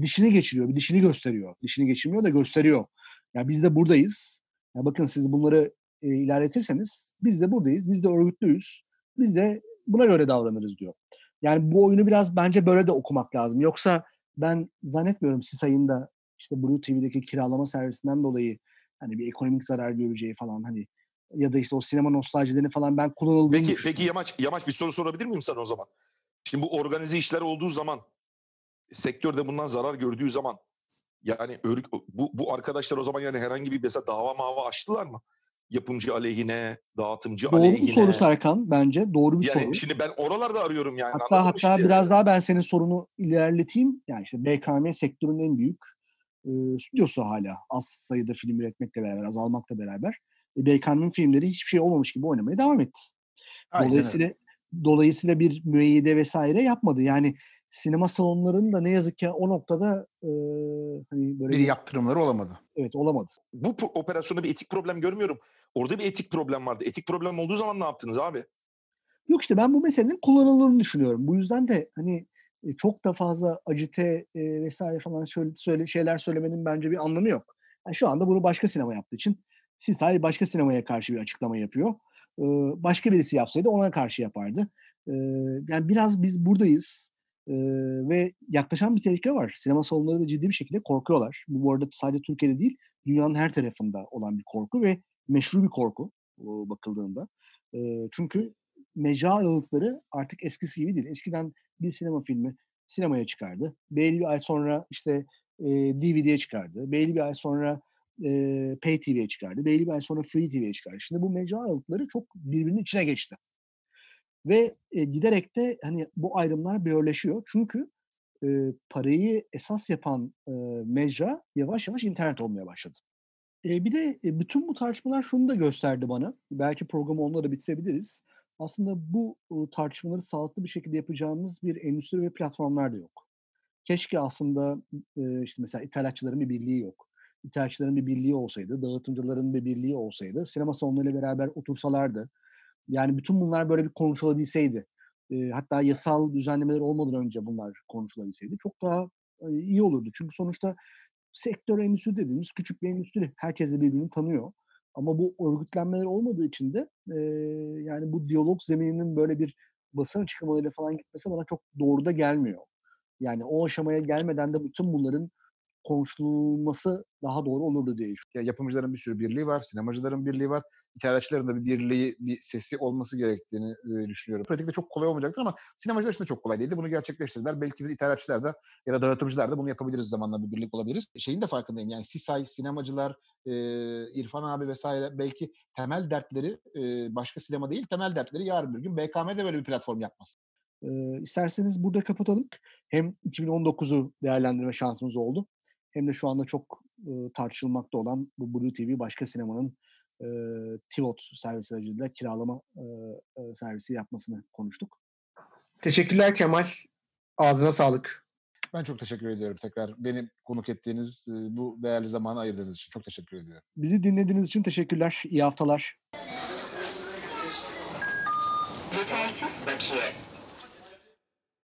dişini geçiriyor, bir dişini gösteriyor. Dişini geçirmiyor da gösteriyor. Ya yani biz de buradayız. Ya bakın siz bunları e, ilerletirseniz biz de buradayız, biz de örgütlüyüz. Biz de buna göre davranırız diyor. Yani bu oyunu biraz bence böyle de okumak lazım. Yoksa ben zannetmiyorum SİSA'yın da işte Blue TV'deki kiralama servisinden dolayı hani bir ekonomik zarar göreceği falan hani ya da işte o sinema nostaljilerini falan ben kullanıldığını Peki, peki Yamaç, Yamaç bir soru sorabilir miyim sana o zaman? Şimdi bu organize işler olduğu zaman sektörde bundan zarar gördüğü zaman yani bu, bu arkadaşlar o zaman yani herhangi bir mesela dava mava açtılar mı? Yapımcı aleyhine, dağıtımcı Doğru aleyhine. Doğru bir soru Serkan bence. Doğru bir yani soru. Şimdi ben oralarda arıyorum yani. Hatta hatta biraz daha ben senin sorunu ilerleteyim. Yani işte BKM sektörün en büyük e, stüdyosu hala az sayıda film üretmekle beraber, azalmakla beraber. E, BKM'nin filmleri hiçbir şey olmamış gibi oynamaya devam etti. Aynen dolayısıyla öyle. dolayısıyla bir müeyyide vesaire yapmadı. Yani sinema salonlarının da ne yazık ki o noktada e, hani böyle bir, bir yaptırımları olamadı. Evet olamadı. Bu operasyonda bir etik problem görmüyorum. Orada bir etik problem vardı. Etik problem olduğu zaman ne yaptınız abi? Yok işte ben bu meselenin kullanıldığını düşünüyorum. Bu yüzden de hani çok da fazla acite e, vesaire falan söyle, şeyler söylemenin bence bir anlamı yok. Yani şu anda bunu başka sinema yaptığı için Sisay başka sinemaya karşı bir açıklama yapıyor. E, başka birisi yapsaydı ona karşı yapardı. E, yani biraz biz buradayız e, ve yaklaşan bir tehlike var. Sinema salonları da ciddi bir şekilde korkuyorlar. Bu, arada sadece Türkiye'de değil, dünyanın her tarafında olan bir korku ve meşru bir korku bakıldığında. E, çünkü mecra aralıkları artık eskisi gibi değil. Eskiden bir sinema filmi sinemaya çıkardı. Belli bir ay sonra işte e, DVD'ye çıkardı. Belli bir ay sonra e, Pay TV'ye çıkardı. Belli bir ay sonra Free TV'ye çıkardı. Şimdi bu mecra aralıkları çok birbirinin içine geçti. Ve e, giderek de hani bu ayrımlar birleşiyor. Çünkü e, parayı esas yapan e, mecra yavaş yavaş internet olmaya başladı. E, bir de e, bütün bu tartışmalar şunu da gösterdi bana. Belki programı onunla da bitirebiliriz. Aslında bu tartışmaları sağlıklı bir şekilde yapacağımız bir endüstri ve platformlar da yok. Keşke aslında işte mesela ithalatçıların bir birliği yok. İthalatçıların bir birliği olsaydı, dağıtımcıların bir birliği olsaydı, sinema salonlarıyla beraber otursalardı, yani bütün bunlar böyle bir konuşulabilseydi. Hatta yasal düzenlemeler olmadan önce bunlar konuşulabilseydi çok daha iyi olurdu. Çünkü sonuçta sektör endüstri dediğimiz küçük bir endüstri. Herkes de birbirini tanıyor. Ama bu örgütlenmeler olmadığı için de e, yani bu diyalog zemininin böyle bir basın açıklamalarıyla falan gitmesi bana çok doğru da gelmiyor. Yani o aşamaya gelmeden de bütün bunların konuşulması daha doğru olurdu diye düşünüyorum. Ya yapımcıların bir sürü birliği var, sinemacıların birliği var. İthalatçıların da bir birliği, bir sesi olması gerektiğini düşünüyorum. Pratikte çok kolay olmayacaktır ama sinemacılar için de çok kolay değildi. Bunu gerçekleştirdiler. Belki biz ithalatçılar da ya da dağıtımcılar da bunu yapabiliriz zamanla bir birlik olabiliriz. Şeyin de farkındayım yani Sisay, sinemacılar, e, İrfan abi vesaire belki temel dertleri e, başka sinema değil temel dertleri yarın bir gün BKM'de böyle bir platform yapmaz. E, isterseniz burada kapatalım. Hem 2019'u değerlendirme şansımız oldu hem de şu anda çok e, tartışılmakta olan bu Blue TV başka sinemanın e, Tivot servisi aracılığıyla kiralama e, e, servisi yapmasını konuştuk. Teşekkürler Kemal. Ağzına sağlık. Ben çok teşekkür ediyorum tekrar. Beni konuk ettiğiniz, bu değerli zamanı ayırdığınız için çok teşekkür ediyorum. Bizi dinlediğiniz için teşekkürler. İyi haftalar. Yetersiz bakiye.